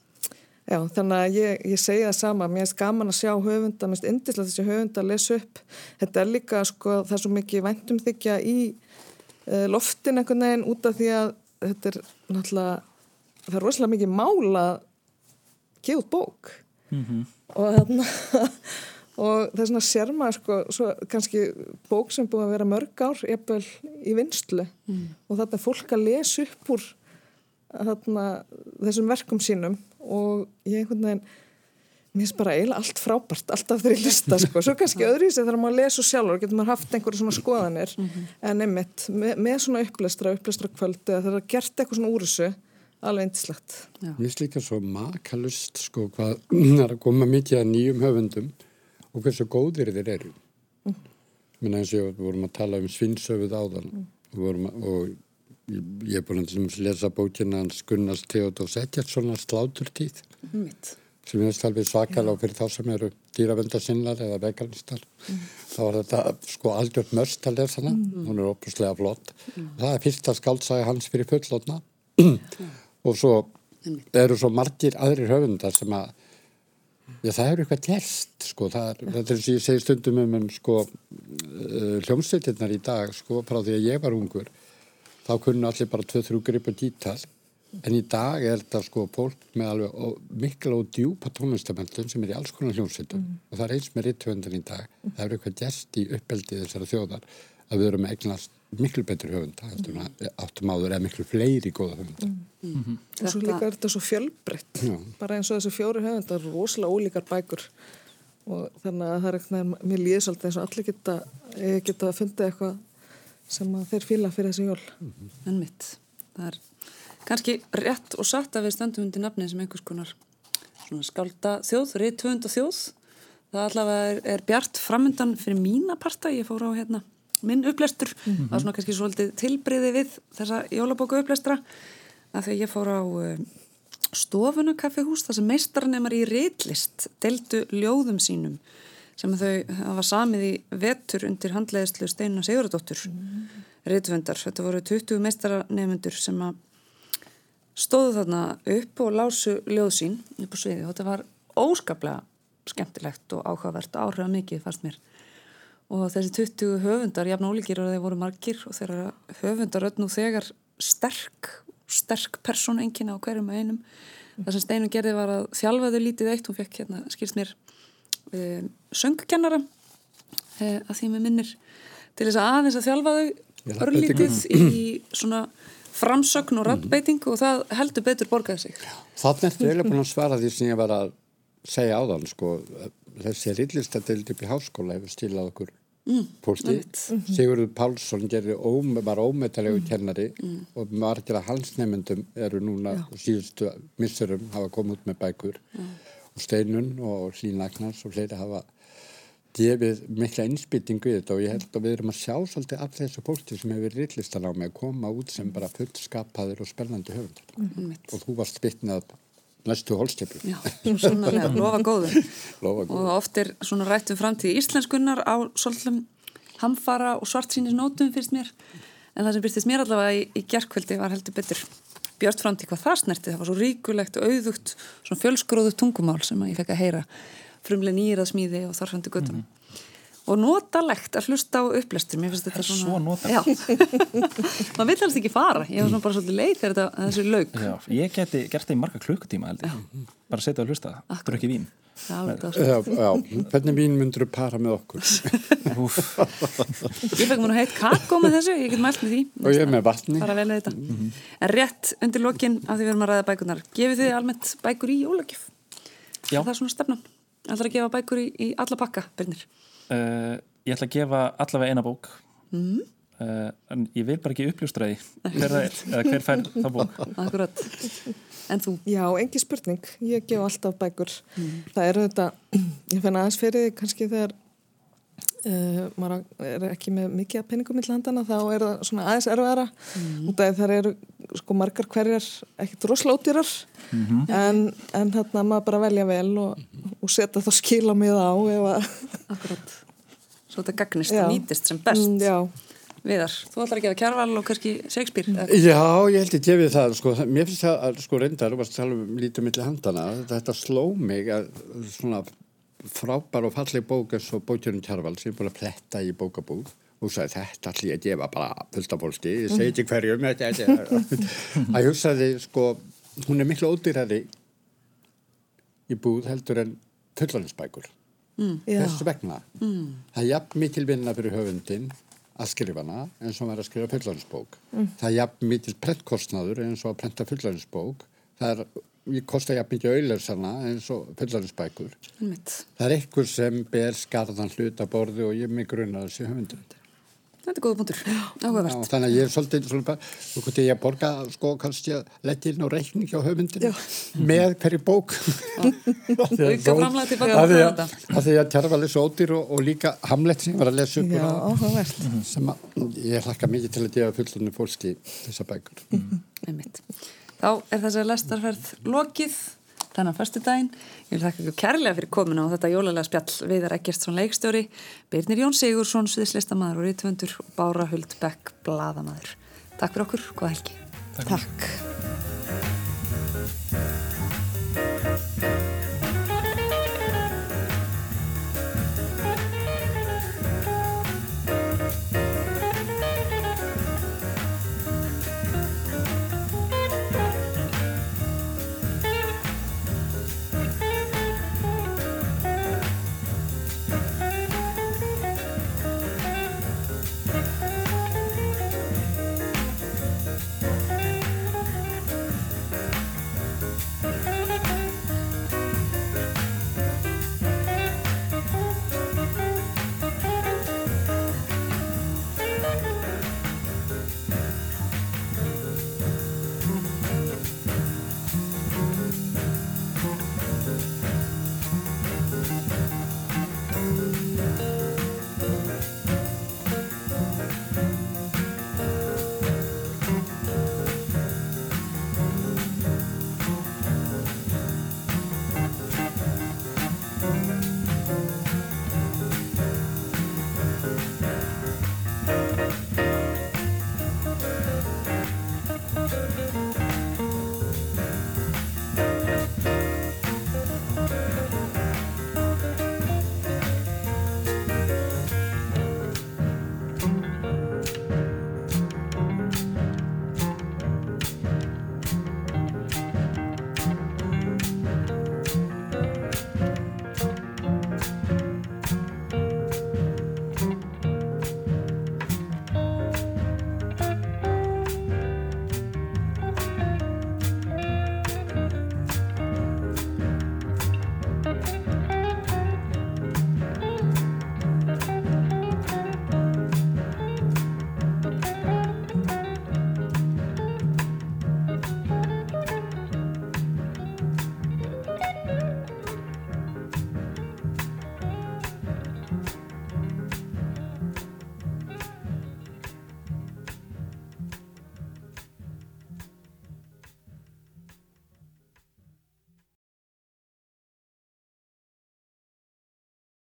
Já, þannig að ég, ég segja það sama, mér finnst gaman að sjá höfunda, mér finnst indislega þessi höfunda að lesa upp. Þetta er líka, sko, það er svo mikið væntumþykja í uh, loftin einhvern veginn út af því að þetta er náttúrulega, það er rosalega mikið mála að gefa út bók. Mm -hmm. Og þarna, og það er svona sérma, sko, svo kannski bók sem búið að vera mörg ár, eppvel í vinstlu mm. og þetta er fólk að lesa upp úr þarna, þessum verkum sínum og ég einhvern veginn mér finnst bara eiginlega allt frábært alltaf þegar ég lista sko, svo kannski öðru í sig þegar maður lesa sjálfur, getur maður haft einhverju svona skoðanir mm -hmm. en einmitt, með, með svona upplestra upplestra kvöldi, þegar það gert eitthvað svona úr þessu, alveg eindislegt Mér finnst líka svo makalust sko, hvað er að koma mikið að nýjum höfundum og hversu góðir þeir eru mm. Finnst eins og við vorum að tala um svinsöfuð áðan mm. og, og ég er búin að lesa bókina hans Gunnars Theodós Ekkert sláturtíð. Mitt. sem er alveg svakal á fyrir þá sem eru dýravendarsinnar eða veganistar mm. þá er þetta sko algjört mörst að lesa hana, mm. hún er óbúslega flott. Mm. það er fyrsta skáldsæði hans fyrir fullotna og svo eru svo margir aðrir höfundar sem að Já, það eru eitthvað gert, sko, það er, þetta er sem ég segi stundum um, um sko, uh, hljómsveitirnar í dag, sko, frá því að ég var ungur, þá kunnu allir bara 2-3 gripur gítar en í dag er þetta sko fólk með alveg og, mikla og djúpa tónlistamöndun sem er í alls konar hljómsveitum mm. og það er eins með ritthöfundan í dag mm. það eru eitthvað gæst í uppeldi þessara þjóðar að við erum eignast miklu betur höfunda mm. áttum áður eða miklu fleiri góða höfunda -hmm. og svo líka er þetta svo fjölbreytt bara eins og þessu fjóri höfunda er rosalega ólíkar bækur og þannig að það er eitthvað mér líður svolítið eins og allir geta, geta funda eitthvað sem þeir fýla fyrir þessi jól. Mm -hmm. En mitt, það er kannski rétt og satt að við stöndum undir nafni sem einhvers konar skálda þjóð, reyð tvönd og þjóð. Það allavega er, er bjart framöndan fyrir mína parta, ég fór á hérna minn upplestur, mm -hmm. það var svona kannski svolítið tilbriði við þessa jólabóku upplestra að því ég fór á uh, stofuna kaffihús þar sem meistarnemar í reyðlist deldu ljóðum sínum sem þau hafa samið í vetur undir handleiðslu Steinuna Sigurðardóttur mm. reytvendar. Þetta voru 20 meistaranemundur sem að stóðu þarna upp og lásu ljóð sín upp á sviði og þetta var óskaplega skemmtilegt og áhugavert og áhrifða mikið fannst mér og þessi 20 höfundar, jafn ólíkir og þeir voru margir og þeirra höfundar öll nú þegar sterk sterk persón enginn á hverjum einum það sem Steinu gerði var að þjálfaðu lítið eitt, hún fekk hérna, skilst mér e, söngkennara e, að því með minnir til þess að aðeins að þjálfa þau örlítið í svona framsögn og rattbeiting og það heldur betur borgaði sig. Þannig er þetta eiginlega búin að svara því sem ég var að segja á þann sko, þessi rillistadeild upp í háskóla hefur stílað okkur mm, pólti. Mm. Sigurður Pálsson óm, var ómetalegu mm. kennari mm. og margir að hans nefndum eru núna Já. síðustu missurum hafa komið út með bækur. Já og Steinun og Hlínagnars og fleiri hafa gefið mikla innspýtingu í þetta og ég held að við erum að sjá svolítið af þessu pólti sem hefur rillistan á mig að koma út sem bara fullskapaður og spennandi höfundar mm -hmm. og þú varst spytnað næstu holstjöflu. Já, svonarlega, lofa góður. lofa góður. Og oft er svona rættum framtíð íslenskunnar á svolítum hamfara og svartsýnisnótum fyrst mér en það sem byrstist mér allavega í, í gerðkvöldi var heldur betur Björn framtíð hvað það snerti, það var svo ríkulegt og auðugt, svona fjölskróðu tungumál sem ég fekk að heyra, frumlega nýrað smíði og þarfandi göttum. Mm -hmm. Og notalegt að hlusta á upplestur, mér finnst þetta svona... Svo notalegt. Man vill helst ekki fara, ég var svona bara svolítið leið þegar þetta, þessu laug. Já, ég geti gert það í marga klukkutíma bara setja að hlusta, drukki vín. Já, já, hvernig vín myndur þú para með okkur? ég fekk mér að heit kakó með þessu, ég get mælt með því. Og ég með vatni. Mm -hmm. en rétt undir lokin af því við erum að ræða bækunar gefið þið almennt bækur í jólagjöf? Já. Það er svona stefnum ætlar að gefa bækur í, í alla pakka, Bernir? Uh, ég ætla að gefa allavega eina bók mm. uh, en ég vil bara ekki uppljóstra því hver, hver fær það bók Akkurat En þú? Já, engi spurning. Ég gef alltaf bækur. Mm. Það eru þetta, ég fenni aðeins fyrir því kannski þegar uh, maður er ekki með mikið penningum millir handana þá er það svona aðeins erfiðara mm. út af þar eru sko margar hverjar ekkert roslótýrar Mhm. en, en þarna maður bara velja vel og, og setja þá skila með á ef að Akkurat. Svo þetta gagnist Já. og nýtist sem best. Mm, já, Viðar, þú ætlar að gefa kjærval og kannski Shakespeare. Já, ég held ég gefið það, sko, mér finnst það að sko reyndar, þú varst að tala um lítið milli handana, þetta sló mig að svona frábær og falleg bók eins og bókjörnum Kjarval sem er búin að pletta í bókabúð og sagði þetta allir ég að gefa bara fullt af fólki, ég segi ekki hverjum, að ég hugsaði, sko, hún er miklu ódýrari í búð heldur en fullaninsbækur. já, Þess vegna. Það er jafn mikil vinna fyrir höfundin að skrifa hana eins og hann er að skrifa fullaninsbók. Það er jafn mikil prentkostnaður eins og að prenta fullaninsbók. Það er, ég kosta jafn mikil auðlarsana eins og fullaninsbækur. Einmitt. Það er einhver sem ber skarðan hlut að borði og ég er mig grunna þessi höfundur. Þetta er góða punktur. Áhugavert. Já, þannig að ég er svolítið hvort ég að borga sko kannski að leggja inn á reikning hjá höfundinu með hverju bók. Auka framlega til baka Af því þetta. að, að því að Tjarval svo ódýr og, og líka Hamlet sem ég var að lesa upp já, á- áhugavert sem að ég hlakka mikið til að gefa fullunni fólki þessa bækur. Einmitt. Þá er þessi lestarferð lokið þennan fyrstu daginn. Ég vil þakka ykkur kærlega fyrir komuna á þetta jólalega spjall Viðar Eggertsson leikstjóri, Birnir Jón Sigursson, sviðslistamæður og rítvöndur og Bára Huld Beck, bladamæður. Takk fyrir okkur, góða helgi. Takk